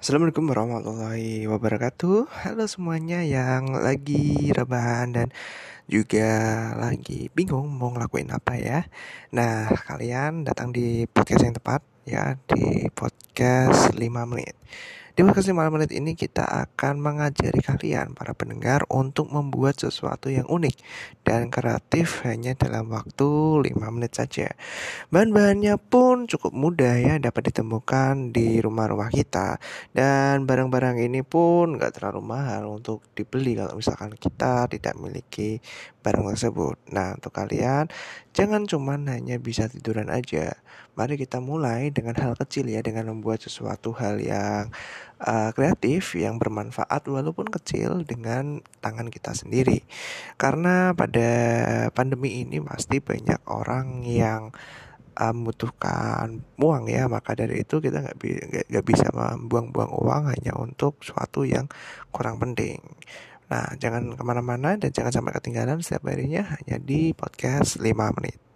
Assalamualaikum warahmatullahi wabarakatuh. Halo semuanya yang lagi rebahan dan juga lagi bingung mau ngelakuin apa ya. Nah kalian datang di podcast yang tepat ya Di podcast 5 menit. Di podcast 5 menit ini kita akan mengajari kalian para pendengar untuk membuat sesuatu yang unik dan kreatif hanya dalam waktu 5 menit saja. Bahan-bahannya pun cukup mudah ya dapat ditemukan di rumah-rumah kita. Dan barang-barang ini pun nggak terlalu mahal untuk dibeli kalau misalkan kita tidak memiliki barang tersebut. Nah untuk kalian jangan cuman hanya bisa tiduran aja. Mari kita mulai dengan hal kecil ya dengan membuat sesuatu hal yang uh, kreatif yang bermanfaat walaupun kecil dengan tangan kita sendiri. Karena pada pandemi ini pasti banyak orang yang uh, membutuhkan uang ya maka dari itu kita nggak bi bisa membuang-buang uang hanya untuk sesuatu yang kurang penting. Nah jangan ke mana-mana dan jangan sampai ketinggalan setiap harinya hanya di podcast 5 menit.